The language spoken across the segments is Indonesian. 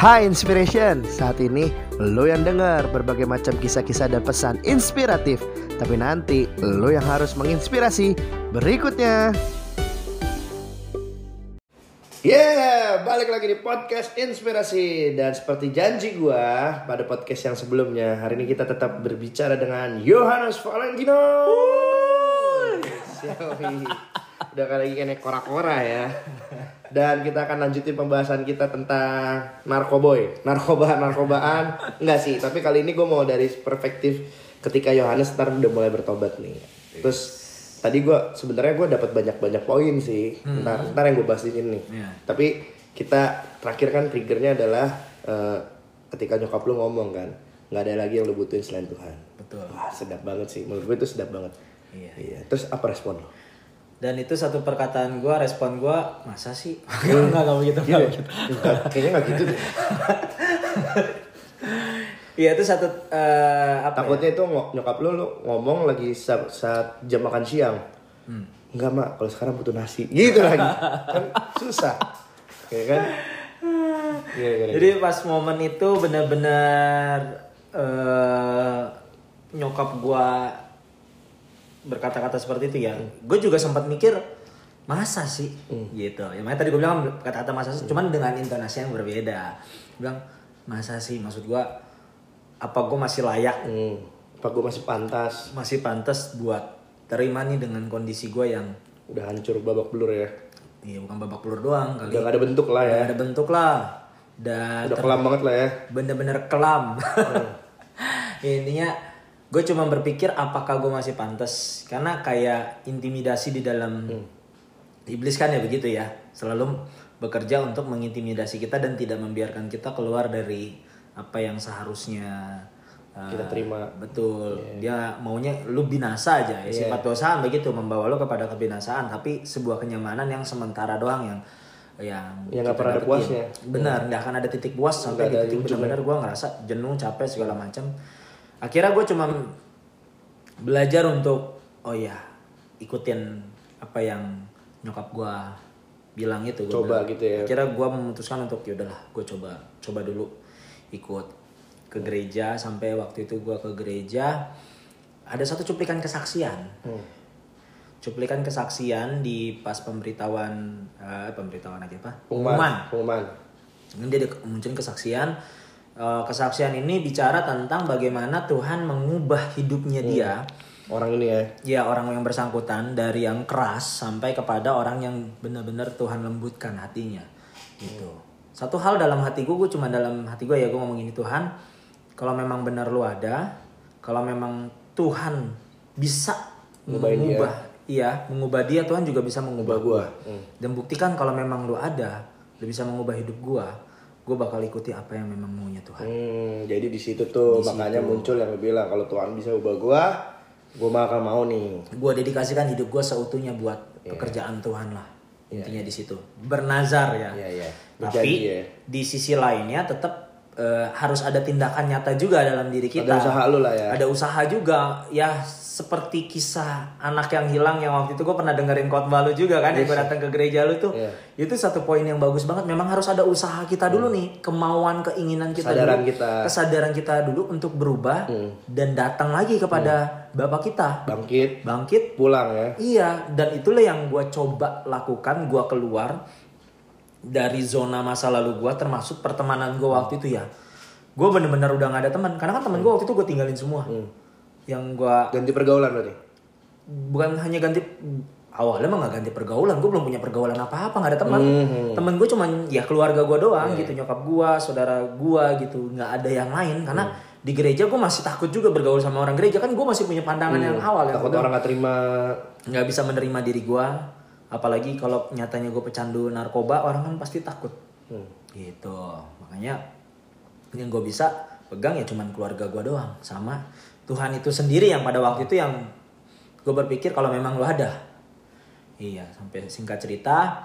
Hai Inspiration, saat ini lo yang dengar berbagai macam kisah-kisah dan pesan inspiratif. Tapi nanti lo yang harus menginspirasi berikutnya. Yeah, balik lagi di podcast inspirasi. Dan seperti janji gua pada podcast yang sebelumnya Hari ini kita tetap berbicara dengan Yohanes Valentino. Yoi. Udah kali lagi kena kora-kora ya. Dan kita akan lanjutin pembahasan kita tentang narkoboy. Narkoba-narkobaan Enggak sih, tapi kali ini gue mau dari perspektif ketika Yohanes ntar udah mulai bertobat nih. Terus tadi gue sebenarnya gue dapat banyak-banyak poin sih. Ntar, ntar yang gue bahas di sini. Iya. Tapi kita terakhir kan triggernya adalah eh, ketika nyokap lu ngomong kan nggak ada lagi yang lu butuhin selain Tuhan. Betul. Wah sedap banget sih, menurut gue itu sedap banget. Iya. Iya, terus apa respon lo? Dan itu satu perkataan gue, respon gue, masa sih? Begitu. Iya, enggak begitu. Enggak, kayaknya nggak gitu deh. Iya itu satu eh, apa? ya? Takutnya itu ngo- nyokap lu, lu ngomong lagi saat, saat jam makan siang. Hmm. Enggak mak, kalau sekarang butuh nasi. Gitu lagi. kan susah. Ya kan? Iya, iya, iya. Jadi pas momen itu benar-benar eh, nyokap gue berkata-kata seperti itu ya. Gue juga sempat mikir masa sih gitu. Ya makanya tadi gue bilang kata-kata masa sih, cuman dengan intonasi yang berbeda. Gua bilang masa sih, maksud gue apa gue masih layak Hmm, apa gue masih pantas? masih pantas buat terima nih dengan kondisi gue yang Udah hancur babak belur ya. Iya bukan babak belur doang kali. Udah gak ada bentuk lah ya. Nggak ada bentuk lah. Dan Udah kelam banget lah ya. bener-bener kelam. Intinya gue cuma berpikir apakah gue masih pantas. Karena kayak intimidasi di dalam iblis kan ya begitu ya. Selalu bekerja untuk mengintimidasi kita dan tidak membiarkan kita keluar dari apa yang seharusnya uh, Kita terima. betul. Dia maunya lu binasa aja ya. Sifat dosa begitu membawa lu kepada kebinasaan tapi sebuah kenyamanan yang sementara doang yang yang Yang nggak kita pernah ada puasnya. benar nggak akan ada titik puas sampai di ada titik benar-benar gue ngerasa jenuh capek segala macam akhirnya gue cuma belajar untuk oh ya ikutin apa yang nyokap gue bilang itu Gua Coba bilang. gitu ya. akhirnya gue memutuskan untuk yaudahlah gue coba coba dulu ikut ke gereja sampai waktu itu gue ke gereja ada satu cuplikan kesaksian Hmm. cuplikan kesaksian di pas pemberitahuan eh, pemberitahuan aja apa Pengumuman. Pengumuman. ini dia ada munculin kesaksian. Eh, kesaksian ini bicara tentang bagaimana Tuhan mengubah hidupnya dia, Orang ini ya. ya orang yang bersangkutan dari yang keras sampai kepada orang yang benar-benar Tuhan lembutkan hatinya, gitu. Satu hal dalam hati gue, gue cuma dalam hati gue ya gue ngomong gini Tuhan, kalau memang benar lu ada, kalau memang Tuhan bisa Ngubahin dia. mengubah, iya mengubah dia, Tuhan juga bisa mengubah gue. Hmm. Dan buktikan kalau memang lu ada, lu bisa mengubah hidup gua, gua bakal ikuti apa yang memang maunya Tuhan. Hmm, jadi di situ tuh makanya muncul yang bilang kalau Tuhan bisa ubah gua, gua bakal mau nih. Gua dedikasikan hidup gua seutuhnya buat pekerjaan Tuhan lah. Intinya di situ. Bernazar ya. Iya, iya. Tapi ya. di sisi lainnya tetap eh, harus ada tindakan nyata juga dalam diri kita. Ada usaha lu lah ya. Ada usaha juga ya seperti kisah anak yang hilang yang waktu itu gue pernah dengerin khotbah lu juga kan yang gue datang ke gereja lu tuh Iya. itu satu poin yang bagus banget memang harus ada usaha kita dulu nih kemauan keinginan kita Kesadaran dulu kita. kesadaran kita dulu untuk berubah dan datang lagi kepada bapak kita Bangkit, bangkit pulang ya. Iya, dan itulah yang gue coba lakukan. Gue keluar dari zona masa lalu gue, termasuk pertemanan gue waktu itu ya. Gue bener-bener udah gak ada teman. Karena kan teman gue waktu itu gue tinggalin semua. Yang gue Ganti pergaulan berarti. bukan hanya ganti awalnya mah gak ganti pergaulan. Gue belum punya pergaulan apa-apa, gak ada teman. Mhm. Temen gue cuman ya keluarga gue doang gitu, nyokap gue, saudara gue gitu. Nggak ada yang lain karena di gereja gue masih takut juga bergaul sama orang gereja kan gue masih punya pandangan yang awal yang Takut gua orang gak terima. nggak bisa menerima diri gue apalagi kalau nyatanya gue pecandu narkoba orang kan pasti takut Hmm. gitu makanya yang gue bisa pegang ya cuman keluarga gue doang sama Tuhan itu sendiri yang pada waktu itu yang gue berpikir kalau memang lo ada iya sampai singkat cerita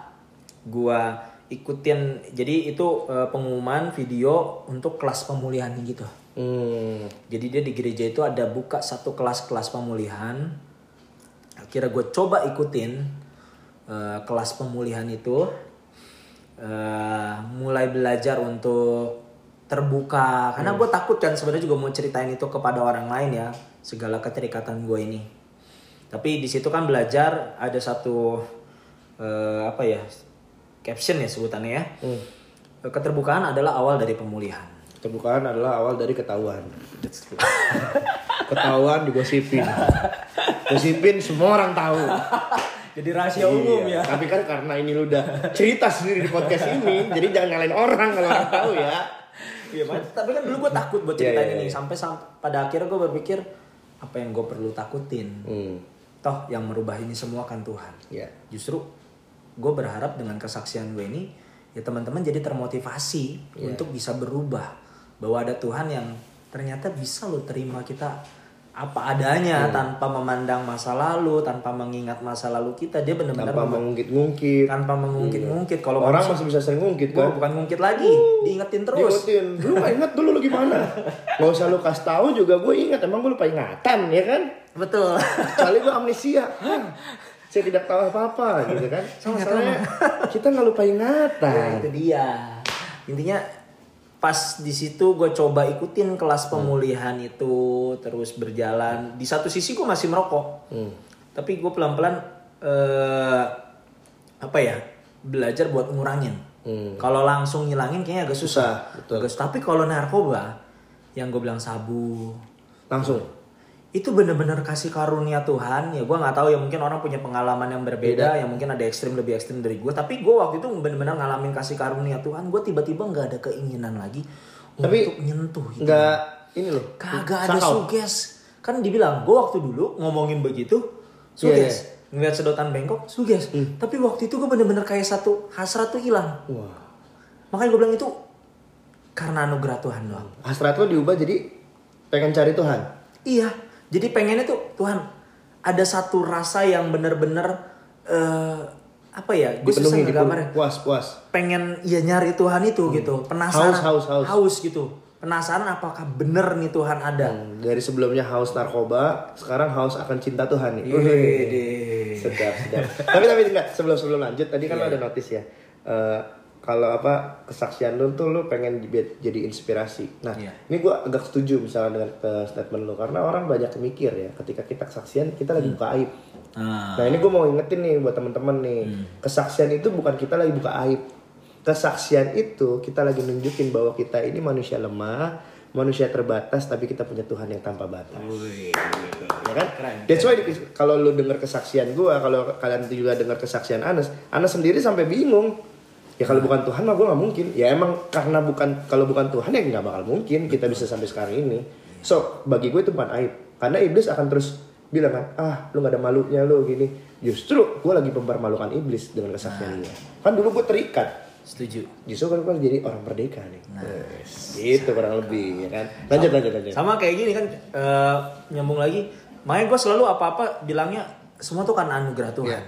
gue ikutin jadi itu eh, pengumuman video untuk kelas pemulihan gitu Hmm. jadi dia di gereja itu ada buka satu kelas-kelas pemulihan. Akhirnya gue coba ikutin eh, kelas pemulihan itu. Eh, mulai belajar untuk terbuka karena gue takut kan sebenarnya juga mau ceritain itu kepada orang lain ya segala keterikatan gue ini tapi di situ kan belajar ada satu eh, apa ya caption ya sebutannya ya Hmm. keterbukaan adalah awal dari pemulihan Keterbukaan adalah awal dari ketahuan. ketahuan digosipin. Gosipin semua orang tahu. Jadi rahasia umum Iya, ya Tapi kan karena ini lu udah cerita sendiri di podcast ini, jadi jangan nyalain orang kalau orang tahu ya. Iya, Mas. tapi kan dulu gue takut buat Iya, ceritain iya, ini iya. sampai sam- pada akhirnya gue berpikir apa yang gue perlu takutin Hmm. toh yang merubah ini semua kan Tuhan Ya. justru gue berharap dengan kesaksian gue ini ya teman-teman jadi termotivasi Iya. untuk bisa berubah bahwa ada Tuhan yang ternyata bisa lo terima kita apa adanya Iya. tanpa memandang masa lalu tanpa mengingat masa lalu kita dia benar-benar Tanpa mengungkit-ngungkit. tanpa mengungkit-ngungkit kalau Orang manusia- masih bisa sering ngungkit kan. bukan ngungkit lagi diingetin terus Diingetin, lu gak inget dulu lu gimana? Gak usah lu kasih tahu juga gue ingat, emang gue lupa ingatan ya kan? betul Kecuali gue amnesia. Hah, saya tidak tahu apa-apa gitu kan. Sama masalahnya kita nggak lupa ingatan. itu dia. Intinya pas di situ gue coba ikutin kelas pemulihan itu terus berjalan. Di satu sisi gue masih merokok, Hmm. tapi gue pelan-pelan eh, apa ya belajar buat ngurangin. Hmm. Kalau langsung ngilangin kayaknya agak susah. Susah, betul. Agak- tapi kalau narkoba yang gue bilang sabu Langsung. Itu bener-bener kasih karunia Tuhan. Ya gue nggak tahu ya mungkin orang punya pengalaman yang berbeda yang mungkin ada ekstrim lebih ekstrim dari gue tapi gue waktu itu bener-bener ngalamin kasih karunia Tuhan. Gue tiba-tiba nggak ada keinginan lagi Tapi untuk nyentuh itu. Nggak ini loh. kagak ada suges. Kan dibilang gue waktu dulu ngomongin begitu Iya, suges. ngeliat sedotan bengkok suges. Tapi waktu itu gue bener-bener kayak satu hasrat tuh hilang. Wah. makanya gue bilang itu karena anugerah Tuhan doang. Hasrat lo diubah jadi pengen cari Tuhan. Iya, jadi pengennya tuh Tuhan ada satu rasa yang bener-bener eh, apa ya? Gue susah dipenuhi. Puas, puas. Pengen ya nyari Tuhan itu gitu, penasaran, Haus, haus, haus. gitu, penasaran apakah bener nih Tuhan ada. Hmm, Dari sebelumnya haus narkoba, sekarang haus akan cinta Tuhan nih. Iya, sedap sedap tapi tapi enggak sebelum sebelum lanjut tadi kan lo ada notice ya Eh, kalau apa kesaksian lu tuh lu pengen di- jadi inspirasi. Nah Iya. ini gua agak setuju misalnya dengan ke statement lu karena orang banyak mikir ya ketika kita kesaksian kita lagi buka aib. Nah, nah ini gua mau ingetin nih buat temen-temen nih kesaksian itu bukan kita lagi buka aib. Kesaksian itu kita lagi nunjukin bahwa kita ini manusia lemah manusia terbatas tapi kita punya Tuhan yang tanpa batas. Ya kan? That's why kalau lu dengar kesaksian gua, kalau kalian juga dengar kesaksian Anas, Anas sendiri sampai bingung. Ya kalau bukan Tuhan mah gua nggak mungkin. Ya emang karena bukan kalau bukan Tuhan ya nggak bakal mungkin kita bisa sampai sekarang ini. So bagi gue itu bukan aib. Karena iblis akan terus bilang kan, ah lu nggak ada malunya lu gini. Justru gua lagi mempermalukan iblis dengan kesaksian dia. Kan dulu gue terikat. setuju. Justru kan gue jadi orang merdeka nih. Yes. Gitu kurang lebih ya kan. Lanjut lanjut lanjut. Sama kayak gini kan eh, nyambung lagi. Makanya gue selalu apa-apa bilangnya semua tuh kan anugerah Tuhan. Iya.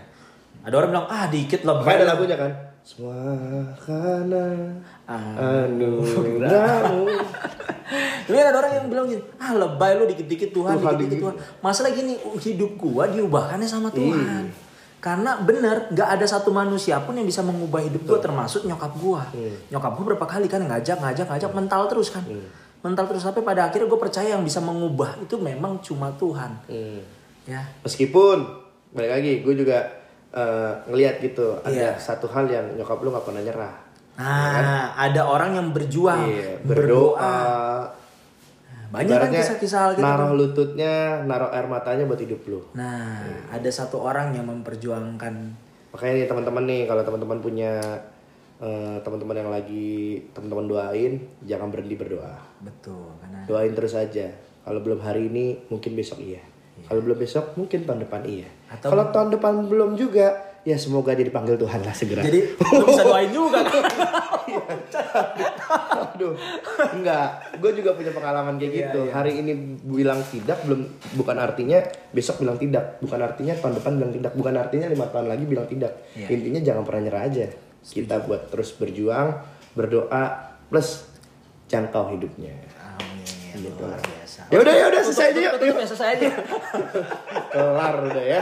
Ada orang bilang ah dikit lah. Makanya ada lagunya kan. Semua karena anugerahmu. Tapi ada orang yang bilang gini, ah lebay lu dikit-dikit Tuhan, Tuhan, dikit-dikit dikit. Tuhan. Masalah gini, hidup gua diubahkannya sama Tuhan. Iya. Karena bener, nggak ada satu manusia pun yang bisa mengubah hidup gua, termasuk nyokap gua. Hmm. Nyokap gua berapa kali kan ngajak, ngajak, ngajak, mental terus kan. Mental terus sampai pada akhirnya gue percaya yang bisa mengubah itu memang cuma Tuhan. Hmm. Ya, Meskipun balik lagi gue juga eh, ngelihat gitu Iya. ada satu hal yang nyokap lu nggak pernah nyerah. Nah, ada orang yang berjuang, Iya, berdoa. Banyak kan kisah-kisah hal gitu. Naruh lututnya, naruh air matanya buat hidup lu. Nah, ada satu orang yang memperjuangkan Makanya nih teman-teman nih kalau teman-teman punya eh, teman-teman yang lagi teman-teman doain, jangan berhenti berdoa. betul karena Doain terus aja. Kalau belum hari ini, mungkin besok iya. Kalau belum besok, mungkin tahun depan iya. Atau- Kalau tahun depan belum juga, ya semoga jadi panggil Tuhan lah segera. jadi lu bisa doain juga kan. Aduh, enggak. Gue juga punya pengalaman kayak Iya, gitu. iya. Hari ini bilang tidak, belum bukan artinya besok bilang tidak. Bukan artinya tahun depan bilang tidak. Bukan artinya lima tahun lagi bilang tidak. Iya. Intinya jangan pernah nyerah aja. Kita buat terus berjuang, berdoa, plus jangkau hidupnya. Amin. Gitu. Luar biasa. Ya udah ya udah selesai aja yuk. Selesai aja. Kelar udah ya.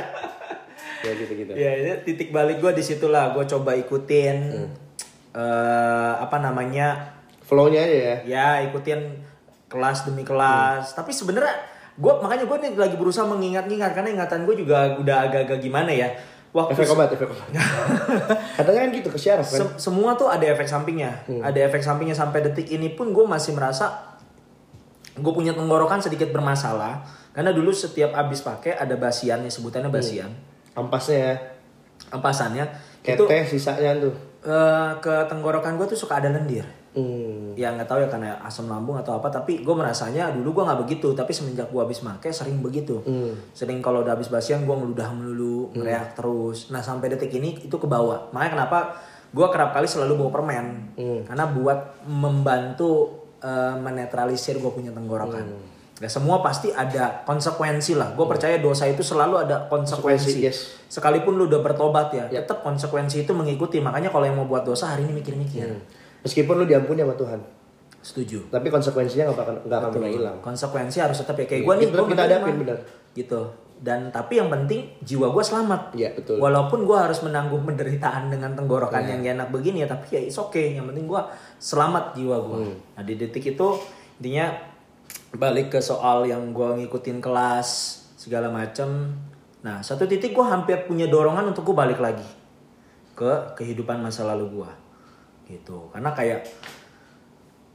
Ya gitu gitu. ya, ini titik balik gue di situlah. Gue coba ikutin Hmm. eh, apa namanya Flow-nya aja ya. ya ikutin kelas demi kelas tapi sebenarnya gue makanya gue nih lagi berusaha mengingat-ingat karena ingatan gue juga udah agak-agak gimana ya waktu Efek obat, efek obat. Katanya kan gitu ke syaraf kan. se- semua tuh ada efek sampingnya ada efek sampingnya sampai detik ini pun gue masih merasa gue punya tenggorokan sedikit bermasalah karena dulu setiap abis pakai ada basiannya sebutannya basian. Ampasnya ya. ampasannya. Itu Keteh sisanya tuh. eh, ke tenggorokan gue tuh suka ada lendir. Hmm. ya nggak tahu ya karena asam lambung atau apa tapi gue merasanya dulu gue nggak begitu tapi semenjak gue habis make sering begitu. Hmm. sering kalau udah habis basian gue ngeludah melulu ngereak terus. Nah sampai detik ini itu ke bawah makanya kenapa gue kerap kali selalu bawa permen. Karena buat membantu eh, menetralisir gue punya tenggorokan Ya semua pasti ada konsekuensi lah. Gue percaya dosa itu selalu ada konsekuensi. Konsekuensi, yes. Sekalipun lu udah bertobat ya, tetap konsekuensi itu mengikuti. Makanya kalau yang mau buat dosa hari ini mikir-mikir. Meskipun lu diampuni sama Tuhan, Setuju. tapi konsekuensinya nggak akan nggak akan pernah hilang. Konsekuensi harus tetap ya kayak gue nih. Kita- gua kita hadapin, benar. Gitu. Dan tapi yang penting jiwa gue selamat. Iya betul. Walaupun gue harus menanggung penderitaan dengan tenggorokan yang gak enak begini ya, tapi ya it's okay. Yang penting gue selamat jiwa gue. Hmm. Nah di detik itu intinya balik ke soal yang gue ngikutin kelas segala macem. Nah satu titik gue hampir punya dorongan untuk gue balik lagi ke kehidupan masa lalu gue, gitu. Karena kayak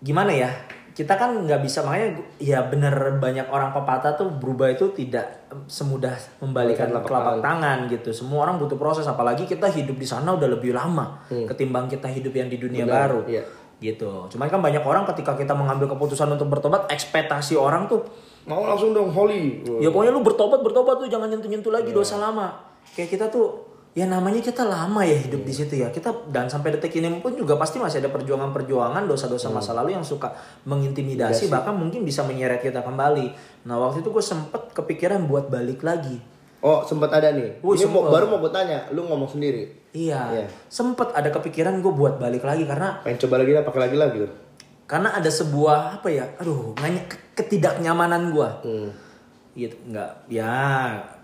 gimana ya? Kita kan nggak bisa makanya ya bener banyak orang pepatah tuh berubah itu tidak em, semudah membalikan Membalikan telapak telapak tangan gitu. Semua orang butuh proses apalagi kita hidup di sana udah lebih lama ketimbang kita hidup yang di dunia Hmm. Benar, baru. iya. Gitu. Cuman kan banyak orang ketika kita mengambil keputusan untuk bertobat, ekspektasi orang tuh Mau langsung dong holy. ya pokoknya lu bertobat bertobat tuh jangan nyentuh-nyentuh Iya. lagi dosa lama. Kayak kita tuh ya namanya kita lama ya hidup Iya. di situ ya. Kita dan sampai detik ini pun juga pasti masih ada perjuangan-perjuangan dosa-dosa Hmm. masa lalu yang suka mengintimidasi bahkan mungkin bisa menyeret kita kembali. Nah, waktu itu gue sempet kepikiran buat balik lagi. Oh sempat ada nih. Oh, Ini mau, sempet. baru mau gue tanya, lu ngomong sendiri. Iya, Iya. sempet ada kepikiran gue buat balik lagi karena Pengen coba lagi lah, pakai lagi lah gitu. karena ada sebuah apa ya, aduh, ketidaknyamanan gue. Hmm. Gitu nggak ya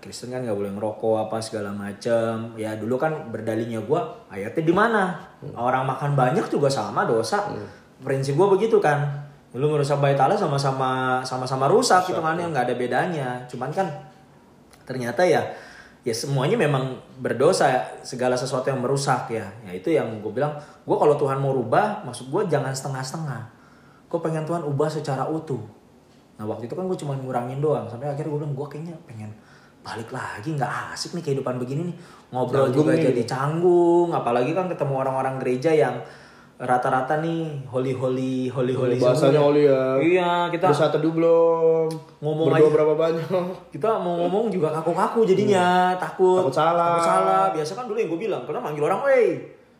Kristen kan nggak boleh ngerokok apa segala macem. Ya dulu kan berdalinya gua ayatnya di mana? Orang makan banyak juga sama dosa. Prinsip gua begitu kan. Lu merusak bait Allah sama-sama sama-sama rusak gitu kan yang nggak ada bedanya. Cuman kan ternyata ya ya semuanya memang berdosa segala sesuatu yang merusak ya. Ya itu yang gue bilang gue kalau Tuhan mau rubah maksud gue jangan setengah-setengah. Gue pengen Tuhan ubah secara utuh nah waktu itu kan gue cuma ngurangin doang sampai akhirnya gue bilang gue kayaknya pengen balik lagi nggak asik nih kehidupan begini nih ngobrol Canggung juga nih. jadi canggung apalagi kan ketemu orang-orang gereja yang rata-rata nih holy holy holy holy Bahasanya semua. holy ya. iya kita Udah satu belum. Ngomong aja. berapa banyak? kita mau ngomong juga kaku-kaku jadinya takut Takut salah. takut salah biasa kan dulu yang gue bilang karena manggil orang wey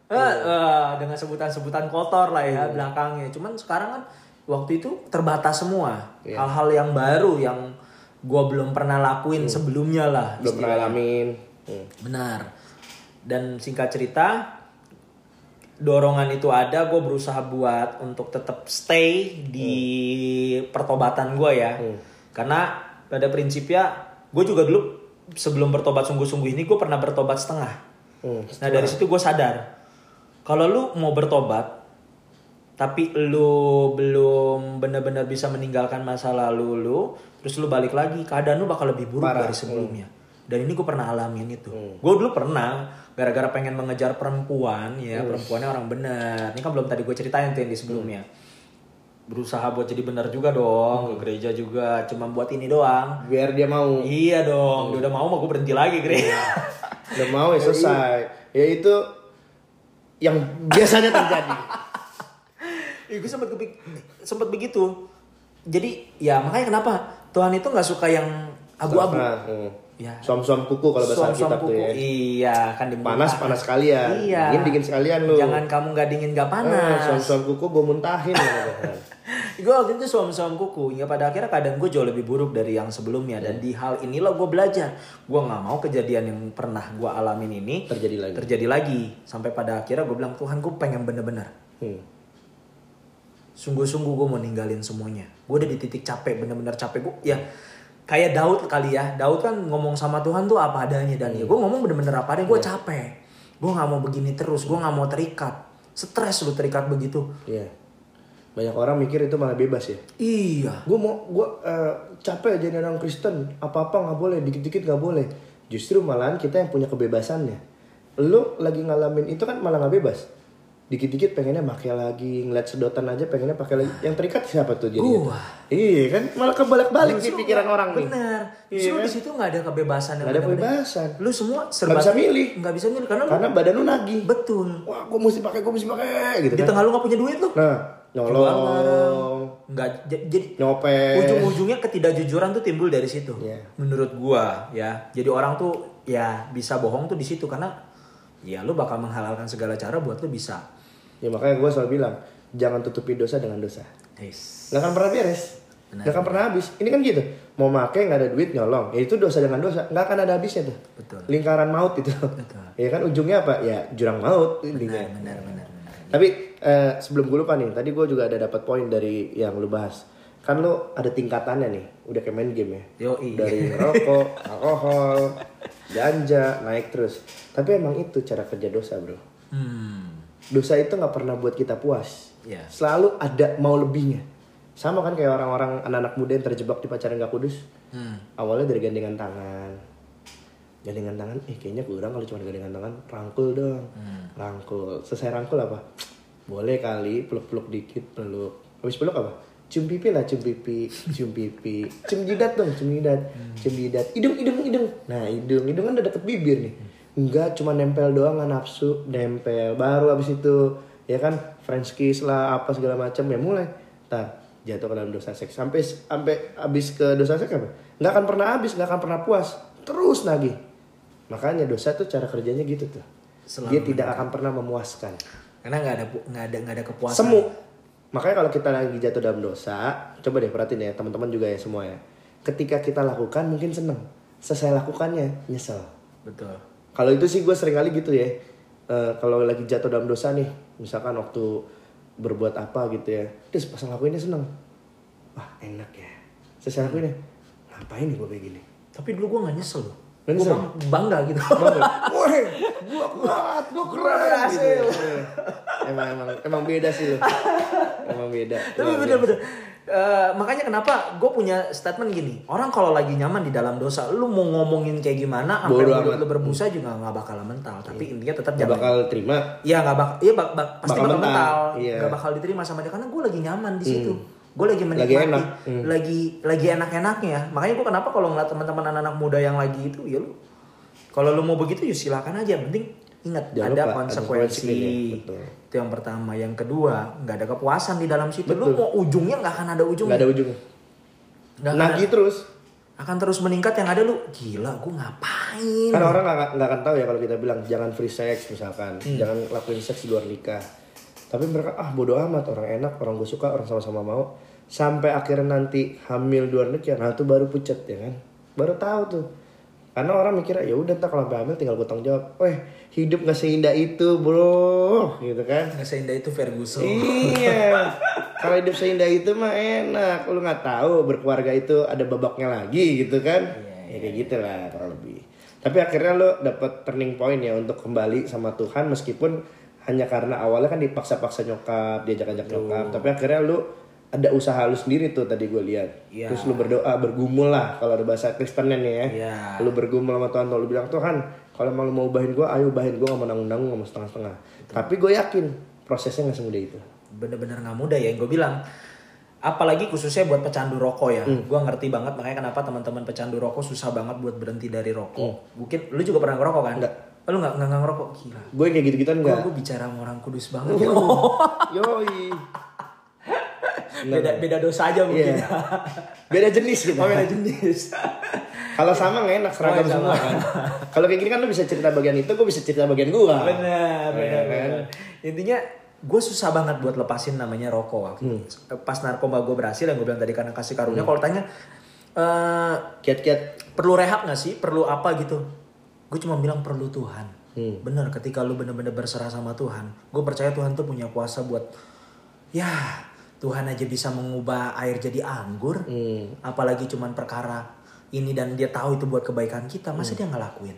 Eh, eh, dengan sebutan-sebutan kotor lah ya belakangnya cuman sekarang kan waktu itu terbatas semua Iya. hal-hal yang baru yang gue belum pernah lakuin sebelumnya lah Belum pernah ngalamin. Hmm. benar dan singkat cerita dorongan itu ada gue berusaha buat untuk tetap stay di pertobatan gue ya karena pada prinsipnya gue juga dulu sebelum bertobat sungguh-sungguh ini gue pernah bertobat setengah Hmm. nah dari situ gue sadar kalau lu mau bertobat tapi lu belum benar-benar bisa meninggalkan masa lalu lu terus lu balik lagi keadaan lu bakal lebih buruk Parah. dari sebelumnya. Dan ini gue pernah alamin itu. Gue dulu pernah gara-gara pengen mengejar perempuan ya perempuannya orang benar. Ini kan belum tadi gue ceritain tuh yang di sebelumnya. Berusaha buat jadi benar juga dong ke gereja juga cuma buat ini doang. Biar dia mau. iya dong dia udah mau mah gue berhenti lagi gereja Udah mau ya selesai. Ya itu yang biasanya terjadi. Iya gue sempet kepik sempet begitu. Jadi ya makanya kenapa Tuhan itu nggak suka yang abu-abu. Hmm. Ya. Suam-suam kuku kalau bahasa Suam-suam Alkitab tuh kuku. ya. Iya kan di muka. Panas panas sekalian. Iya. Dingin dingin sekalian lu. Jangan kamu nggak dingin nggak Ah, panas. suam-suam kuku gue muntahin. gue waktu itu suam-suam kuku. Hingga pada akhirnya keadaan gue jauh lebih buruk dari yang sebelumnya. Dan di hal inilah gue belajar. Gue nggak mau kejadian yang pernah gue alamin ini Terjadi lagi. terjadi lagi. Sampai pada akhirnya gue bilang Tuhan gue pengen bener-bener Hmm. Sungguh-sungguh gue mau ninggalin semuanya. Gue udah di titik capek, bener-bener capek gue. Ya kayak Daud kali ya. Daud kan ngomong sama Tuhan tuh apa adanya dan ya gue ngomong bener-bener apa adanya. Gue capek. Gue nggak mau begini terus. Gue nggak mau terikat. Stres lu terikat begitu. Iya. Banyak orang mikir itu malah bebas ya. Iya. Gue mau gue eh, capek jadi orang Kristen, apa-apa nggak boleh, dikit-dikit nggak boleh. Justru malahan kita yang punya kebebasannya. Lu lagi ngalamin itu kan malah nggak bebas. Dikit-dikit pengennya pakai lagi, ngeliat sedotan aja pengennya pakai lagi. Yang terikat siapa tuh jadi? Gua. Iya kan, malah kebalik-balik di pikiran orang nih. Bener. Iya kan? di situ nggak ada kebebasan yang Nggak ada kebebasan. Lu semua serba Nggak bisa milih. Nggak bisa milih karena, lu Karena badan lu nagih. betul. Wah, gue mesti pakai, gue mesti pakai gitu Di kan. tengah lu nggak punya duit lu. Nah, nyolong, Nggak jadi nyopet. ujung-ujungnya ketidakjujuran tuh timbul dari situ. Iya. Menurut gua ya. Jadi orang tuh ya bisa bohong tuh di situ karena ya lu bakal menghalalkan segala cara buat lu bisa. Ya makanya gue selalu bilang, jangan tutupi dosa dengan dosa. Yes. Nggak akan pernah beres. Benar. Nggak akan pernah habis. Ini kan gitu. Mau make nggak ada duit nyolong. Ya itu dosa dengan dosa. Nggak akan ada habisnya tuh. Betul. Lingkaran maut itu. Betul. ya kan ujungnya apa? Ya jurang maut. intinya. Benar benar benar. Tapi eh, sebelum gue lupa nih, tadi gue juga ada dapat poin dari yang lu bahas. Kan lu ada tingkatannya nih, udah kayak main game ya. Yoi. Dari rokok, alkohol, ganja, naik terus. Tapi emang itu cara kerja dosa bro. Hmm. Dosa itu nggak pernah buat kita puas. Ya. Selalu ada mau lebihnya. Sama kan kayak orang-orang anak-anak muda yang terjebak di pacaran gak kudus. Hmm. Awalnya dari gandengan tangan. Gandengan tangan, eh kayaknya kurang kalau cuma gandengan tangan. Rangkul dong. Rangkul. Selesai rangkul apa? Boleh kali peluk-peluk dikit, peluk. Habis peluk apa? Cium pipi lah, cium pipi, cium pipi. Cium jidat dong, cium jidat. Cium jidat. Hidung, hidung, hidung. Nah, hidung. Hidung kan udah deket bibir nih. Enggak, cuma nempel doang nggak nafsu. Nempel. Baru abis itu, ya kan, French kiss lah, apa segala macam. Ya mulai. Ntar, jatuh ke dalam dosa seks. Sampai sampai habis ke dosa seks apa? Nggak akan pernah habis, nggak akan pernah puas. Terus lagi. Makanya dosa tuh cara kerjanya gitu tuh. Selalu Dia tidak akan pernah memuaskan. Karena nggak ada nggak ada nggak ada kepuasan. Semu. Makanya kalau kita lagi jatuh dalam dosa, coba deh perhatiin ya teman-teman juga ya semua ya. Ketika kita lakukan mungkin seneng. Selesai lakukannya nyesel. Betul. Kalau itu sih gue sering kali gitu ya. Eh, kalau lagi jatuh dalam dosa nih, misalkan waktu berbuat apa gitu ya, terus pas ngelakuinnya seneng. Wah enak ya. Selesai lakuinnya, ngapain nih gue kayak gini? Tapi dulu gua nggak nyesel loh. Nyesel? bang- bangga gitu. Bangga. Woi, gua kuat, gua keren. berhasil. Gitu. Emang emang emang beda sih lu. Emang beda. Tapi bener-bener. Eh, makanya kenapa gue punya statement gini. Orang kalau lagi nyaman di dalam dosa, lu mau ngomongin kayak gimana, sampai mulut amat. lu berbusa juga nggak bakal mental. Tapi intinya tetap Gak jangan. bakal terima. Iya nggak bakal. Iya bak- bak- pasti Bakal bakal, mental. Iya. Nggak bakal diterima sama dia karena gue lagi nyaman di situ. Gue lagi Lagi menikmati. enak. Hmm. Lagi lagi enak-enaknya. Makanya gue kenapa kalau ngeliat teman-teman anak-anak muda yang lagi itu, ya lu kalau lu mau begitu ya silakan aja. Penting ingat Jangan ada lupa, ada konsekuensi. betul. Itu yang pertama. Yang kedua nggak ada kepuasan di dalam situ. Lu mau ujungnya nggak akan ada ujungnya. Gak ada ujungnya. Nggak akan Nagih terus. akan terus meningkat yang ada lu gila gue ngapain Kan orang nggak nggak akan tahu ya kalau kita bilang jangan free sex misalkan, Hmm. jangan lakuin seks di luar nikah. Tapi mereka ah bodo amat orang enak, orang gue suka, orang sama-sama mau. Sampai akhirnya nanti hamil di luar nikah, nah itu baru pucat ya kan. Baru tahu tuh. Karena orang mikirnya ya udah tak kalau hamil tinggal gue tanggung jawab. Weh hidup gak seindah itu bro, gitu kan. nggak seindah itu Ferguson Iya. Kalau hidup seindah itu mah enak. Lu nggak tahu berkeluarga itu ada babaknya lagi gitu kan? Ya kayak gitu lah kurang lebih. Tapi akhirnya lu dapet turning point ya untuk kembali sama Tuhan meskipun hanya karena awalnya kan dipaksa-paksa nyokap, diajak-ajak nyokap. Tapi akhirnya lu ada usaha lu sendiri tuh tadi gue lihat. Iya. Terus lu berdoa, bergumul lah kalau ada bahasa Kristennya nih ya. Iya. Lu bergumul sama Tuhan, tuh lu bilang Tuhan, kalau emang lu mau ubahin gue, ayo ubahin gue gak mau gak mau setengah-setengah. Tapi gue yakin prosesnya gak semudah itu. bener-bener nggak mudah ya yang gue bilang apalagi khususnya buat pecandu rokok ya Hmm. gue ngerti banget makanya kenapa teman-teman pecandu rokok susah banget buat berhenti dari rokok Hmm. mungkin lu juga pernah ngerokok kan Enggak. Oh, lu nggak nggak nggak ngerokok gila Gue kayak gitu-gituan enggak. gue bicara sama orang kudus banget ya. Yoi. Beda beda dosa aja mungkin Iya. Beda jenis gitu. oh beda jenis Kalau sama nggak enak seragam Oh, semua sama. kan. Kalau kayak gini kan lu bisa cerita bagian itu, gue bisa cerita bagian gua. bener bener, Iya kan? bener. intinya gue susah banget buat lepasin namanya rokok waktu Hmm. pas narkoba gue berhasil yang gue bilang tadi karena kasih karunia kalau tanya eh, Kiat-kiat. perlu rehab gak sih perlu apa gitu gue cuma bilang perlu Tuhan Hmm. bener ketika lu bener-bener berserah sama Tuhan gue percaya Tuhan tuh punya kuasa buat ya Tuhan aja bisa mengubah air jadi anggur Hmm. apalagi cuman perkara ini dan dia tahu itu buat kebaikan kita masa Hmm. dia nggak lakuin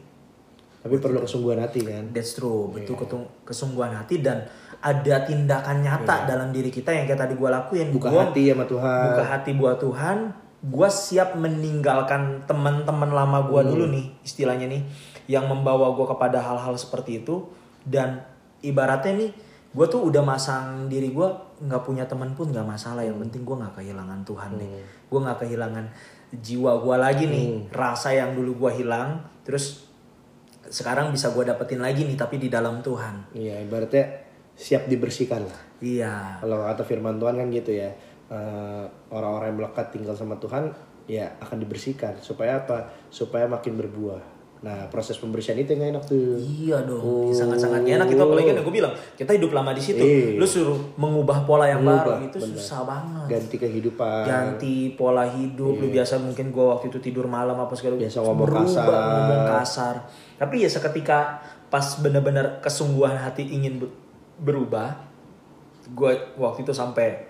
Tapi perlu kesungguhan hati kan. that's true betul Iya. kesungguhan hati dan ada tindakan nyata dalam diri kita yang kayak tadi gue lakuin. Buka Gua hati sama Tuhan. buka hati buat Tuhan. Gue siap meninggalkan teman-teman lama gue Hmm. dulu nih istilahnya nih yang membawa gue kepada hal-hal seperti itu dan ibaratnya nih gue tuh udah masang diri gue nggak punya teman pun nggak masalah yang penting gue nggak kehilangan Tuhan nih Hmm. gue nggak kehilangan jiwa gue lagi nih rasa yang dulu gue hilang terus sekarang bisa gue dapetin lagi nih tapi di dalam Tuhan Iya, ibaratnya siap dibersihkan lah. iya Kalau kata firman Tuhan kan gitu ya. eh, orang-orang yang melekat tinggal sama Tuhan ya akan dibersihkan supaya apa? Supaya makin berbuah. Nah, proses pembersihan itu yang enak tuh. Iya dong, sangat-sangat gak enak itu apalagi kan gue bilang kita hidup lama di situ, Iya. lu suruh mengubah pola yang Mengubah, baru itu benar. susah banget. Ganti kehidupan. Ganti pola hidup, lu biasa mungkin gue waktu itu tidur malam apa segala Iya. Biasa ngomong kasar. ngomong kasar. Tapi ya seketika pas bener-bener kesungguhan hati ingin ber- berubah, gue waktu itu sampai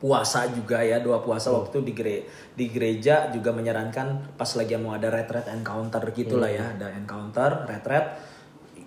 puasa juga ya doa puasa waktu itu di gere- di gereja juga menyarankan pas lagi mau ada retret encounter gitulah ya ada encounter retret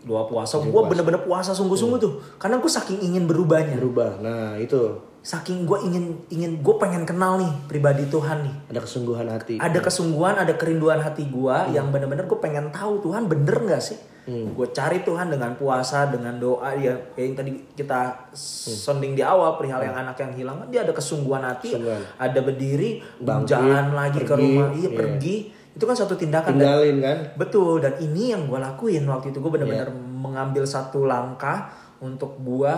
doa puasa. Gue bener-bener puasa sungguh-sungguh tuh. Karena gue saking ingin berubahnya. Berubah. Nah, itu. Saking gue ingin ingin gue pengen kenal nih pribadi Tuhan nih. Ada kesungguhan hati. ada kesungguhan ada kerinduan hati gue yang bener-bener gue pengen tahu Tuhan bener nggak sih? Gue cari Tuhan dengan puasa dengan doa. Ya yang tadi kita sonding di awal perihal yang anak yang hilang dia ada kesungguhan hati Kesungguhan. ada berdiri Bangkit, jalan lagi ke pergi, rumah iya iya. pergi itu kan satu tindakan dan Tinggalin kan? Betul dan ini yang gue lakuin waktu itu gue benar-benar Iya. mengambil satu langkah untuk gue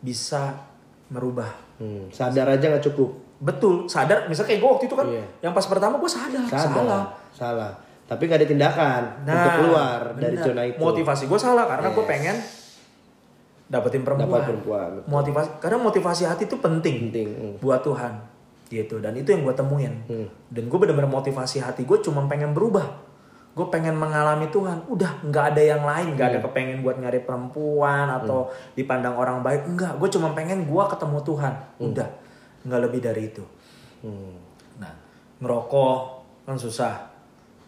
bisa merubah. Hmm, sadar aja nggak cukup. Betul sadar misalnya kayak gue waktu itu kan Iya. yang pas pertama gue sadar, Sadar. salah. Salah. Tapi nggak ada tindakan Nah, untuk keluar dari benar. zona itu. Motivasi gue salah karena gue Yes. pengen dapetin perempuan. Dapat perempuan. betul. Motivasi karena motivasi hati itu penting, Penting. hmm. buat Tuhan gitu. Dan itu yang gue temuin. Dan gue benar-benar motivasi hati gue cuma pengen berubah. Gue pengen mengalami Tuhan. Udah nggak ada yang lain. Nggak ada kepengen buat nyari perempuan atau dipandang orang baik. Enggak gue cuma pengen gue ketemu Tuhan. Udah nggak lebih dari itu. Hmm. nah ngerokok kan susah.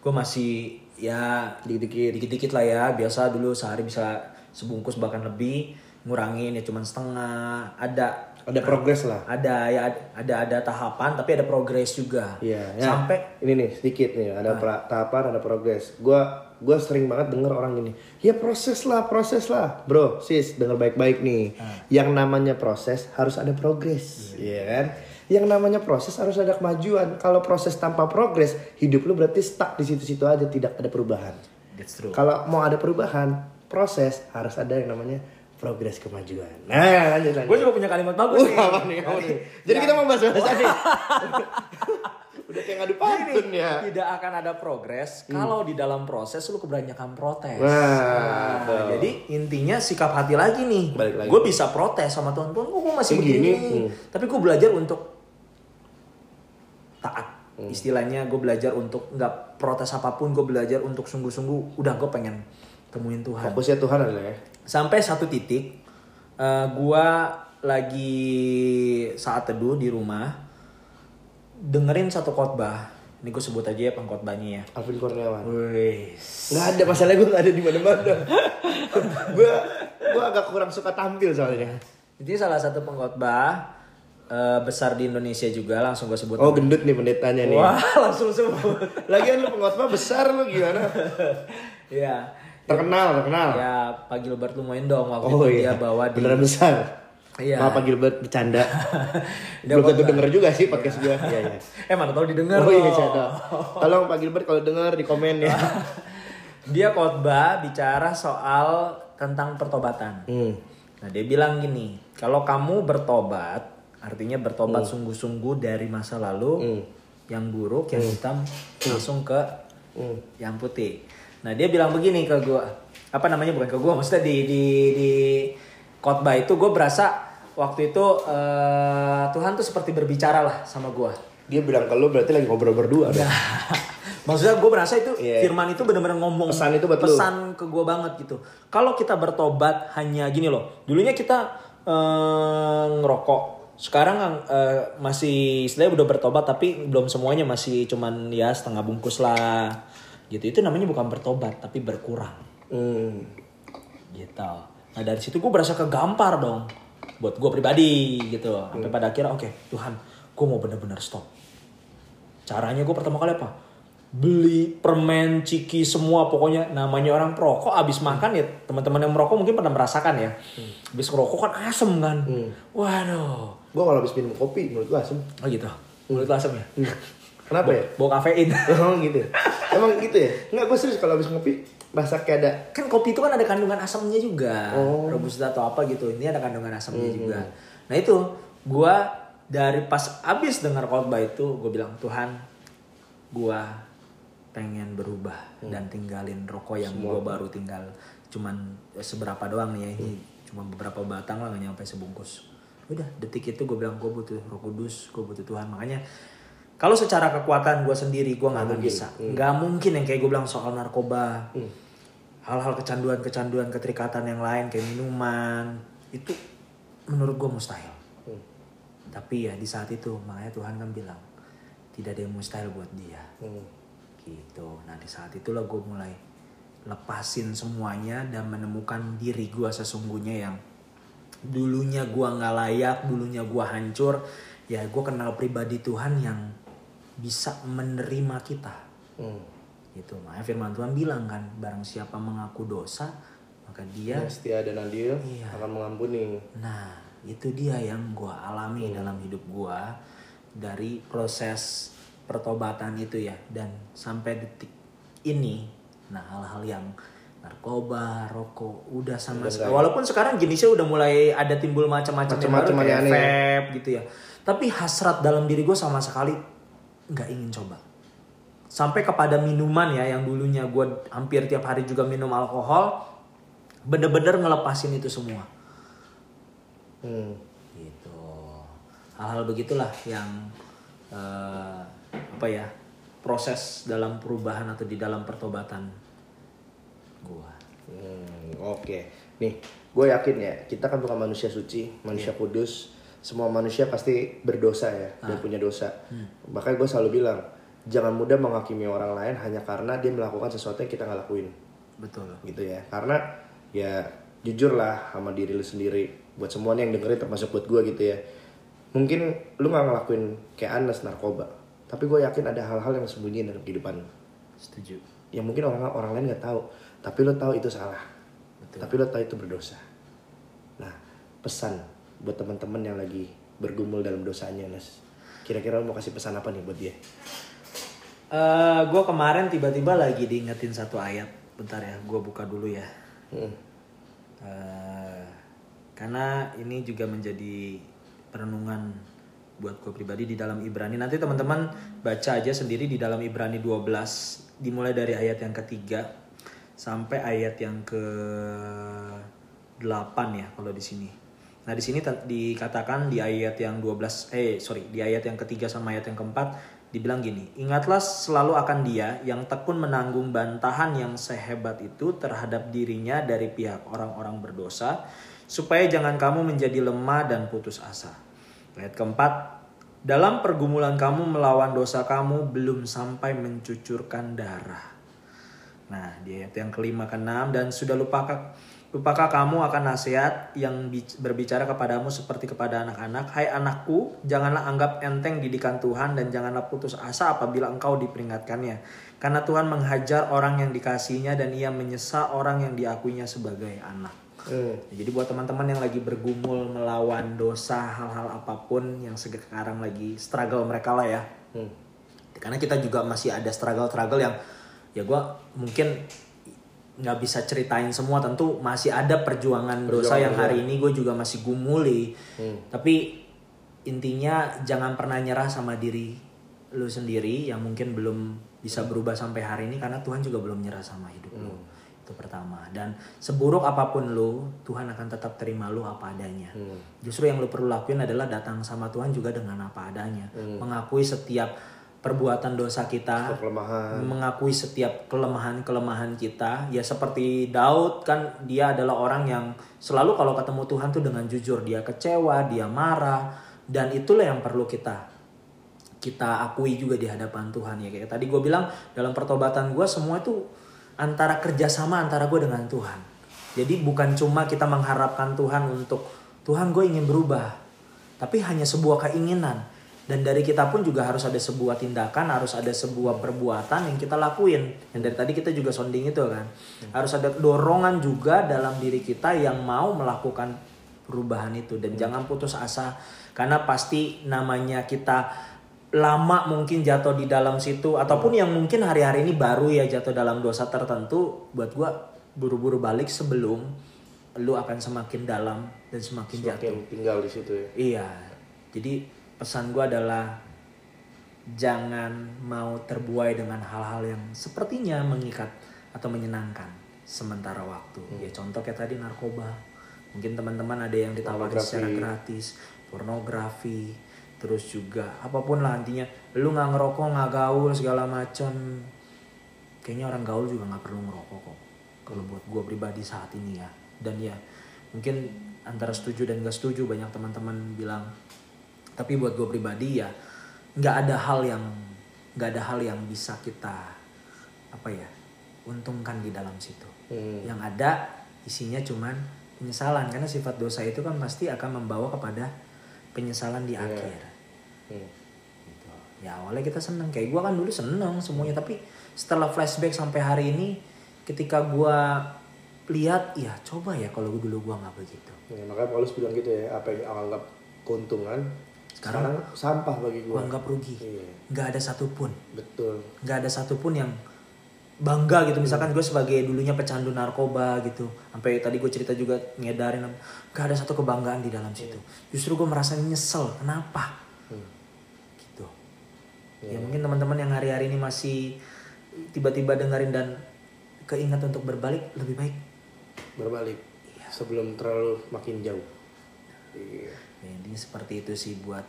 Gue masih ya Dikit-dikit. dikit-dikit lah ya. Biasa dulu sehari bisa sebungkus bahkan lebih. Ngurangin ya cuman setengah. Ada Ada progres lah. ada ya ada ada tahapan tapi ada progres juga Iya. ya. sampai ini nih sedikit nih ada pra- tahapan ada progres. Gua gua sering banget denger orang gini. Ya proses lah, proses lah. Bro, sis, denger baik-baik nih. Yang namanya proses harus ada progres, Iya kan? Yang namanya proses harus ada kemajuan. Kalau proses tanpa progres, hidup lu berarti stuck di situ-situ aja, tidak ada perubahan. that's true Kalau mau ada perubahan, proses harus ada yang namanya progres kemajuan. Nah, lanjut lanjut. gue juga punya kalimat bagus Uh, nih apa nih, apa nih? Jadi kita mau bahas bahas nih. Udah kayak ngadu pantun ya. tidak akan ada progres kalau di dalam proses lu kebanyakan protes. Wah, Nah, betul. jadi intinya sikap hati lagi nih. Balik lagi. Gue bisa protes sama Tuhan, Tuhan gue masih Kayak begini. gini, hmm. Tapi gue belajar untuk taat. Hmm. Istilahnya gue belajar untuk nggak protes apa pun, gue belajar untuk sungguh-sungguh. Udah gue pengen temuin Tuhan. Fokusnya Tuhan adalah ya. Sampai satu titik, eh, gua lagi saat teduh di rumah, dengerin satu khotbah. Ini gue sebut aja ya pengkhotbahnya ya. Alvin Kurniawan. Wih, Nggak ada masalahnya gue nggak ada di mana-mana. gue gue agak kurang suka tampil soalnya. Ini salah satu pengkhotbah eh, besar di Indonesia juga, langsung gue sebut. Oh gendut nih pendetanya nih. Wah, langsung sebut. Lagian lu pengkhotbah besar lu gimana? ya, Terkenal, terkenal. ya Pak Gilbert lumayan dong waktu oh itu iya. dia bawa di. Beneran besar. Iya. Maaf Pak Gilbert bercanda. Belum tentu denger juga sih podcast gue. Iya iya. Eh mana tahu didengar Oh iya bercanda. Tolong Pak Gilbert kalau denger di komen ya. Dia khotbah bicara soal tentang pertobatan. Hmm. Nah, dia bilang gini, kalau kamu bertobat, artinya bertobat sungguh-sungguh dari masa lalu yang buruk, yang hitam langsung ke yang putih. Nah, dia bilang begini ke gua. Apa namanya bukan ke gua, maksudnya di di di khotbah itu gue berasa waktu itu eh, Tuhan tuh seperti berbicara lah sama gua. Dia bilang ke lu berarti lagi ngobrol berdua. dong. Maksudnya gue merasa itu Iya. firman itu benar-benar ngomong Pesan itu buat lu. pesan ke gue banget gitu. Kalau kita bertobat hanya gini loh, dulunya kita eh, ngerokok, sekarang eh, masih istilahnya udah bertobat tapi belum semuanya masih cuman ya setengah bungkus lah gitu. Itu namanya bukan bertobat tapi berkurang. Hmm. gitu. Nah dari situ gue berasa kegampar dong. buat gue pribadi gitu. Sampai pada akhirnya oke Tuhan gue mau bener-bener stop. Caranya gue pertama kali apa? Beli permen ciki semua pokoknya namanya orang perokok abis makan ya teman-teman yang merokok mungkin pernah merasakan ya. Abis ngerokok kan asem kan? Waduh. Gue kalau habis minum kopi menurut gue asem. oh gitu. Mulut lu asem ya Kenapa ya? bawa kafein Oh gitu. ya? Emang gitu ya? Enggak, gue serius kalau habis ngopi rasa kayak ada kan kopi itu kan ada kandungan asamnya juga Oh. robusta atau apa gitu ini ada kandungan asamnya juga nah itu gua dari pas abis dengar khotbah itu gue bilang Tuhan gua pengen berubah dan tinggalin rokok yang gua baru tinggal cuman seberapa doang nih ya ini cuma beberapa batang lah nggak nyampe sebungkus udah detik itu gue bilang gue butuh roh kudus gue butuh Tuhan makanya kalau secara kekuatan gue sendiri gue nggak akan bisa. Nggak mungkin yang kayak gue bilang soal narkoba. Hal-hal kecanduan-kecanduan keterikatan yang lain kayak minuman itu menurut gue mustahil. Tapi ya di saat itu makanya Tuhan kan bilang tidak ada yang mustahil buat dia. Hmm. gitu. Nah di saat itulah gue mulai lepasin semuanya dan menemukan diri gue sesungguhnya yang dulunya gue nggak layak dulunya gue hancur. Ya gue kenal pribadi Tuhan yang bisa menerima kita Hmm. gitu makanya firman Tuhan bilang kan barang siapa mengaku dosa maka dia Yang setia dan adil Iya. akan mengampuni. Nah, itu dia yang gua alami dalam hidup gua dari proses pertobatan itu ya dan sampai detik ini nah hal-hal yang narkoba, rokok udah sama sekali. Walaupun sekarang jenisnya udah mulai ada timbul macam-macam yang baru Macam-macam kayak aneh-aneh. vape gitu ya. Tapi hasrat dalam diri gue sama sekali nggak ingin coba. Sampai kepada minuman ya yang dulunya gue hampir tiap hari juga minum alkohol, bener-bener ngelepasin itu semua Hmm. gitu hal-hal begitulah yang eh, apa ya proses dalam perubahan atau di dalam pertobatan gua Hmm, Oke, nih gue yakin ya kita kan bukan manusia suci, manusia kudus. Semua manusia pasti berdosa ya dan punya dosa. Makanya gue selalu bilang jangan mudah menghakimi orang lain hanya karena dia melakukan sesuatu yang kita nggak lakuin, betul. Gitu ya. Karena ya jujur lah sama diri lu sendiri. Buat semuanya yang dengerin termasuk buat gue gitu ya. Mungkin lu nggak ngelakuin kayak Anes narkoba, tapi gue yakin ada hal-hal yang sembunyi dalam kehidupan lu. Setuju. Yang mungkin orang orang lain nggak tahu. Tapi lo tahu itu salah. Betul. tapi lo tahu itu berdosa. Nah pesan buat teman-teman yang lagi bergumul dalam dosanya Nes kira-kira mau kasih pesan apa nih buat dia Eh gue kemarin tiba-tiba lagi diingetin satu ayat bentar ya gue buka dulu ya Hmm. Eh, karena ini juga menjadi perenungan buat gue pribadi di dalam Ibrani. Nanti teman-teman baca aja sendiri di dalam Ibrani 12 dimulai dari ayat yang ketiga sampai ayat yang ke 8 ya kalau di sini. Nah, di sini dikatakan di ayat yang 12 eh sorry, di ayat yang ketiga sama ayat yang keempat dibilang gini, ingatlah selalu akan dia yang tekun menanggung bantahan yang sehebat itu terhadap dirinya dari pihak orang-orang berdosa, supaya jangan kamu menjadi lemah dan putus asa. Ayat keempat, dalam pergumulan kamu melawan dosa kamu belum sampai mencucurkan darah. Nah, di ayat yang kelima ke enam dan sudah lupakah lupakah kamu akan nasihat yang bi- berbicara kepadamu seperti kepada anak-anak, hai anakku, janganlah anggap enteng didikan Tuhan dan janganlah putus asa apabila engkau diperingatkannya. Karena Tuhan menghajar orang yang dikasihinya dan ia menyesa orang yang diakuinya sebagai anak. Hmm. Jadi buat teman-teman yang lagi bergumul melawan dosa hal-hal apa pun yang sekarang lagi struggle mereka lah ya. Hmm. Karena kita juga masih ada struggle-struggle yang ya gue mungkin nggak bisa ceritain semua tentu masih ada perjuangan, dosa yang hari ini gue juga masih gumuli. Tapi intinya jangan pernah nyerah sama diri lu sendiri yang mungkin belum bisa berubah sampai hari ini karena Tuhan juga belum nyerah sama hidup lu. Itu pertama. Dan seburuk apa pun lu, Tuhan akan tetap terima lu apa adanya. Justru yang lu perlu lakuin adalah datang sama Tuhan juga dengan apa adanya. Mengakui setiap perbuatan dosa kita, kelemahan. mengakui setiap kelemahan-kelemahan kita. Ya seperti Daud kan dia adalah orang yang selalu kalau ketemu Tuhan tuh dengan jujur. Dia kecewa, dia marah dan itulah yang perlu kita kita akui juga di hadapan Tuhan ya. Kayak tadi gue bilang dalam pertobatan gue semua itu antara kerjasama antara gue dengan Tuhan. Jadi bukan cuma kita mengharapkan Tuhan untuk Tuhan gue ingin berubah tapi hanya sebuah keinginan dan dari kita pun juga harus ada sebuah tindakan harus ada sebuah perbuatan yang kita lakuin yang dari tadi kita juga sounding itu kan harus ada dorongan juga dalam diri kita yang mau melakukan perubahan itu dan jangan putus asa karena pasti namanya kita lama mungkin jatuh di dalam situ ataupun yang mungkin hari-hari ini baru ya jatuh dalam dosa tertentu buat gua buru-buru balik sebelum lu akan semakin dalam dan semakin, jatuh. Semakin tinggal di situ ya. Iya. Jadi pesan gua adalah jangan mau terbuai dengan hal-hal yang sepertinya mengikat atau menyenangkan sementara waktu. Ya contoh kayak tadi narkoba. Mungkin teman-teman ada yang ditawari secara gratis, pornografi, terus juga apa pun lah intinya. Lu nggak ngerokok, nggak gaul segala macam. Kayaknya orang gaul juga nggak perlu ngerokok kok. Kalau buat gua pribadi saat ini ya. Dan ya mungkin antara setuju dan gak setuju banyak teman-teman bilang tapi buat gue pribadi ya nggak ada hal yang nggak ada hal yang bisa kita apa ya untungkan di dalam situ Hmm. yang ada isinya cuman penyesalan karena sifat dosa itu kan pasti akan membawa kepada penyesalan di Iya. akhir Hmm. gitu. ya awalnya kita seneng kayak gue kan dulu seneng semuanya tapi setelah flashback sampai hari ini ketika gue lihat ya coba ya kalau dulu gue nggak begitu Ya, makanya Paulus bilang gitu ya, apa yang anggap keuntungan sekarang, Sekarang sampah bagi gue gua. anggap rugi Iya, nggak ada satupun betul. nggak ada satupun yang bangga gitu misalkan gue sebagai dulunya pecandu narkoba gitu sampai tadi gue cerita juga ngedarin nggak ada satu kebanggaan di dalam situ justru gue merasa nyesel kenapa Hmm. gitu Iya. ya mungkin teman-teman yang hari-hari ini masih tiba-tiba dengerin dan keinget untuk berbalik lebih baik Berbalik Iya. sebelum terlalu makin jauh. Iya. Ya, intinya seperti itu sih buat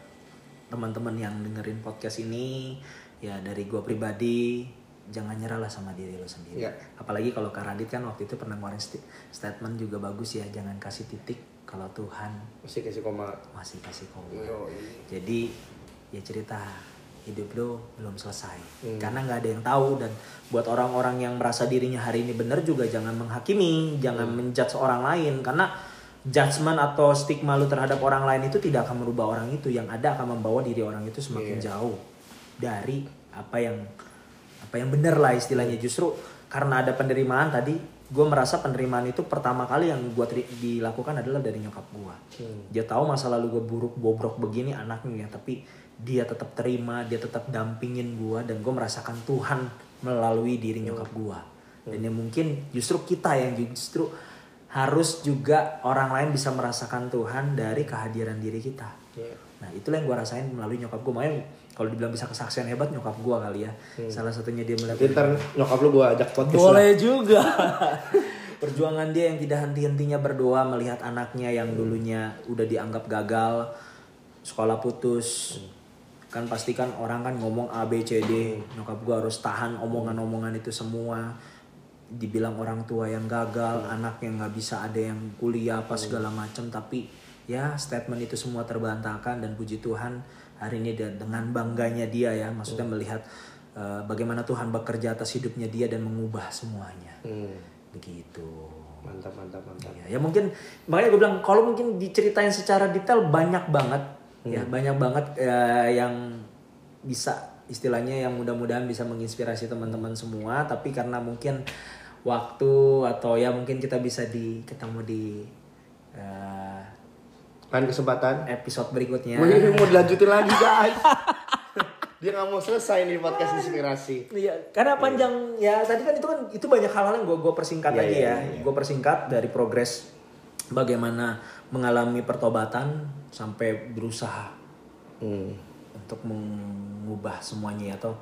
teman-teman yang dengerin podcast ini ya dari gue pribadi jangan nyerah lah sama diri lo sendiri Iya. apalagi kalau Kak Radit kan waktu itu pernah ngeluarin statement juga bagus ya jangan kasih titik kalau Tuhan Masih kasih koma. masih kasih koma Yo, jadi ya cerita hidup lo belum selesai Hmm. karena nggak ada yang tahu dan buat orang-orang yang merasa dirinya hari ini benar juga jangan menghakimi jangan Hmm. menjudge orang lain karena judgement atau stigma lu terhadap orang lain itu tidak akan merubah orang itu. Yang ada akan membawa diri orang itu semakin Iya. jauh dari apa yang apa yang benar lah istilahnya. Justru karena ada penerimaan tadi gue merasa penerimaan itu pertama kali yang gue dilakukan adalah dari nyokap gue Hmm. dia tahu masa lalu gue buruk bobrok begini anaknya tapi dia tetap terima dia tetap dampingin gue dan gue merasakan Tuhan melalui diri nyokap gue dan yang mungkin justru kita yang justru harus juga orang lain bisa merasakan Tuhan dari kehadiran diri kita Iya. nah itulah yang gue rasain melalui nyokap gue makanya kalau dibilang bisa kesaksian hebat nyokap gue kali ya salah satunya dia melihat ntar nyokap lu gua ajak podcast lah. boleh juga. Perjuangan dia yang tidak henti-hentinya berdoa melihat anaknya yang dulunya udah dianggap gagal, sekolah putus. Kan pasti kan orang kan ngomong A B C D, nyokap gua harus tahan omongan-omongan itu semua. Dibilang orang tua yang gagal, anaknya nggak bisa ada yang kuliah apa segala macam tapi ya statement itu semua terbantahkan dan puji Tuhan hari ini dengan bangganya dia ya. Maksudnya melihat eh, bagaimana Tuhan bekerja atas hidupnya dia dan mengubah semuanya. Hmm. begitu. Mantap, mantap, mantap. ya, ya mungkin makanya gue bilang kalau mungkin diceritain secara detail banyak banget. Ya banyak banget eh, yang bisa istilahnya yang mudah-mudahan bisa menginspirasi teman-teman semua tapi karena mungkin waktu atau ya mungkin kita bisa di ketemu di eh, Lain kesempatan. episode berikutnya Wih, mau dilanjutin lagi guys. Dia nggak mau selesai nih podcast inspirasi. Iya, karena panjang ya tadi kan itu kan itu banyak hal-hal yang gue gue persingkat Iya, aja iya, ya. iya, Gue persingkat dari progres bagaimana mengalami pertobatan sampai berusaha Hmm. untuk mengubah semuanya ya, atau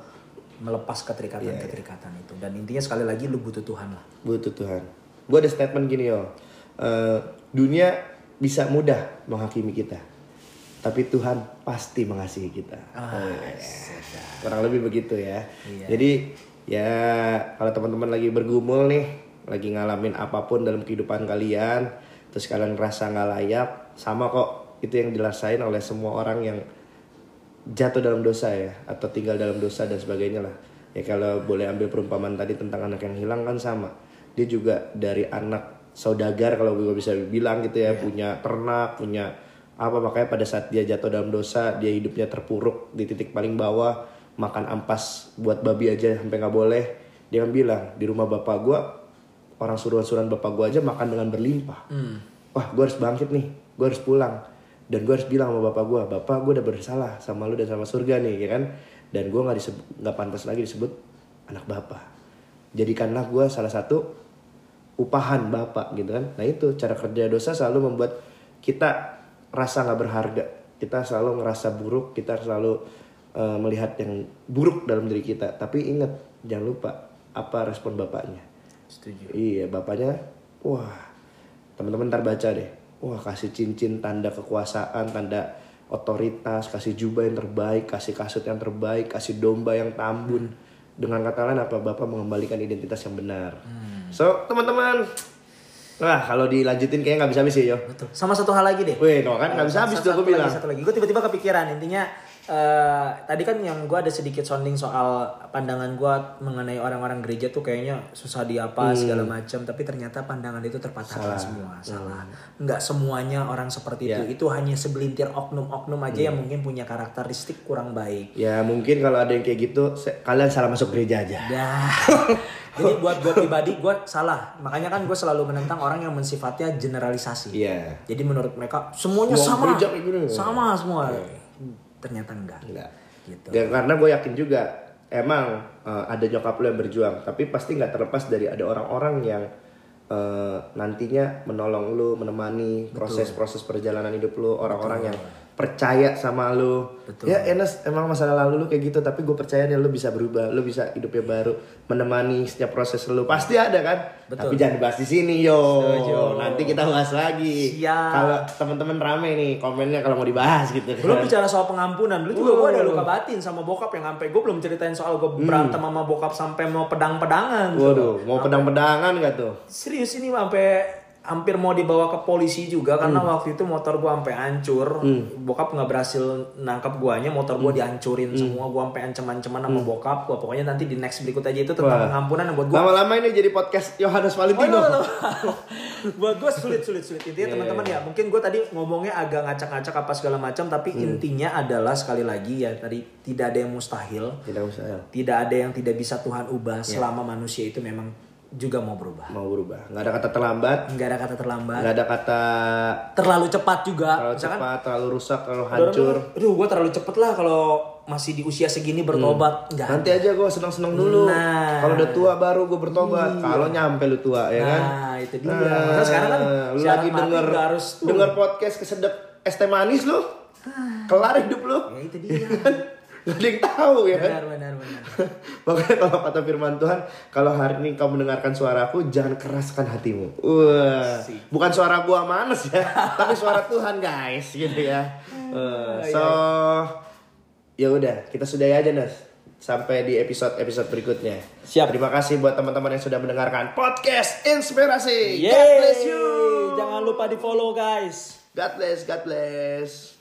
melepas Iya, keterikatan-keterikatan itu. Dan intinya sekali lagi lu butuh Tuhan lah. Butuh Tuhan. Gue ada statement gini yo. Eh, dunia bisa mudah menghakimi kita, tapi Tuhan pasti mengasihi kita. Ah, Oh, iya. Kurang lebih begitu ya. Iya. Jadi ya kalau teman-teman lagi bergumul nih, lagi ngalamin apa pun dalam kehidupan kalian, terus kalian ngerasa nggak layak, sama kok itu yang dirasain oleh semua orang yang jatuh dalam dosa ya atau tinggal dalam dosa dan sebagainya lah ya kalau boleh ambil perumpamaan tadi tentang anak yang hilang kan sama dia juga dari anak saudagar kalau gue bisa bilang gitu ya, punya ternak, punya apa makanya pada saat dia jatuh dalam dosa, dia hidupnya terpuruk di titik paling bawah, makan ampas buat babi aja sampai nggak boleh. Dia kan bilang di rumah bapak gue orang suruhan-suruhan bapak gue aja makan dengan berlimpah. Wah, gue harus bangkit nih, gue harus pulang. Dan gue harus bilang sama bapak gue, bapak gue udah bersalah sama lu dan sama surga nih, ya kan? Dan gue nggak disebut, nggak pantas lagi disebut anak bapak. Jadikanlah gue salah satu upahan bapak gitu kan. Nah itu cara kerja dosa selalu membuat kita rasa nggak berharga. Kita selalu ngerasa buruk, kita selalu eh, melihat yang buruk dalam diri kita. Tapi ingat, jangan lupa apa respon bapaknya. Setuju. Iya, bapaknya, wah, teman-teman ntar baca deh. Wah, kasih cincin tanda kekuasaan, tanda otoritas, kasih jubah yang terbaik, kasih kasut yang terbaik, kasih domba yang tambun. Dengan kata lain apa? Bapak mengembalikan identitas yang benar. So, teman-teman, nah kalau dilanjutin kayaknya nggak bisa habis ya, yo. Betul. Sama satu hal lagi deh. Wih, no kan nggak bisa habis tuh lagi, bilang. Satu lagi. Gue tiba-tiba kepikiran intinya eh tadi kan yang gue ada sedikit sounding soal pandangan gue mengenai orang-orang gereja tuh kayaknya susah diapa Hmm. segala macam tapi ternyata pandangan itu terpatahkan semua salah nggak semuanya orang seperti Ya. itu itu hanya segelintir oknum-oknum aja Hmm. yang mungkin punya karakteristik kurang baik Ya mungkin kalau ada yang kayak gitu, kalian salah masuk gereja aja. Dah. Jadi buat gue pribadi gue salah. Makanya kan gue selalu menentang orang yang mensifatnya generalisasi. Iya. Jadi menurut mereka semuanya Semua sama. Sama semua. Ternyata enggak. Enggak. Gitu. Ya, karena gue yakin juga emang eh, ada nyokap lu yang berjuang, tapi pasti nggak terlepas dari ada orang-orang yang eh, nantinya menolong lu, menemani proses-proses perjalanan hidup lu, orang-orang yang percaya sama lu. Ya Enes emang masa lalu lu kayak gitu, tapi gue percaya nih lu bisa berubah, lu bisa hidupnya baru, menemani setiap proses lu. Pasti ada kan? Tapi jangan dibahas di sini yo. Nanti kita bahas lagi. Kalau teman-teman rame nih komennya kalau mau dibahas gitu. Belum kan. bicara soal pengampunan, dulu juga gue ada luka batin sama bokap yang sampai gue belum ceritain soal gue berantem sama bokap sampai mau pedang-pedangan. gitu. Waduh, mau pedang-pedangan gak tuh? Serius ini sampai hampir mau dibawa ke polisi juga karena waktu itu motor gua sampai hancur. Bokap nggak berhasil nangkap guanya, motor gua dihancurin semua. Gua sampai ancam-ancaman sama bokap gua. Pokoknya nanti di next berikut aja itu tentang Wah. pengampunan yang buat gua Lama-lama ini jadi podcast Yohanes Oh, Valentino. no, no. buat gue sulit sulit sulit intinya teman-teman ya mungkin gue tadi ngomongnya agak ngacak-ngacak apa segala macam tapi intinya adalah sekali lagi ya tadi tidak ada yang mustahil Tidak usah. tidak ada yang tidak bisa Tuhan ubah selama manusia itu memang juga mau berubah Mau berubah. Nggak ada kata terlambat. nggak ada kata terlambat Nggak ada kata terlalu cepat juga terlalu misalkan cepat, terlalu rusak, terlalu hancur. aduh gue terlalu cepet lah kalau masih di usia segini bertobat nggak Nanti aja gue senang-senang dulu. Nah. Kalau udah tua baru gue bertobat. Kalau nyampe lu tua ya kan. nah itu dia Makanya sekarang kan lu lagi denger harus denger podcast kesedep es teh manis lu. Kelar hidup lu. ya itu dia Gak ada yang tahu ya kan. benar benar benar Makanya kalau kata firman Tuhan, kalau hari ini kau mendengarkan suaraku, jangan keraskan hatimu. Wah, bukan suara gua manes ya, tapi suara Tuhan guys, gitu ya. Eh, so, ya udah, kita sudahi aja Nas. Sampai di episode-episode berikutnya. Siap. Terima kasih buat teman-teman yang sudah mendengarkan podcast Inspirasi. God Yeay. bless you. Jangan lupa di follow guys. God bless, God bless.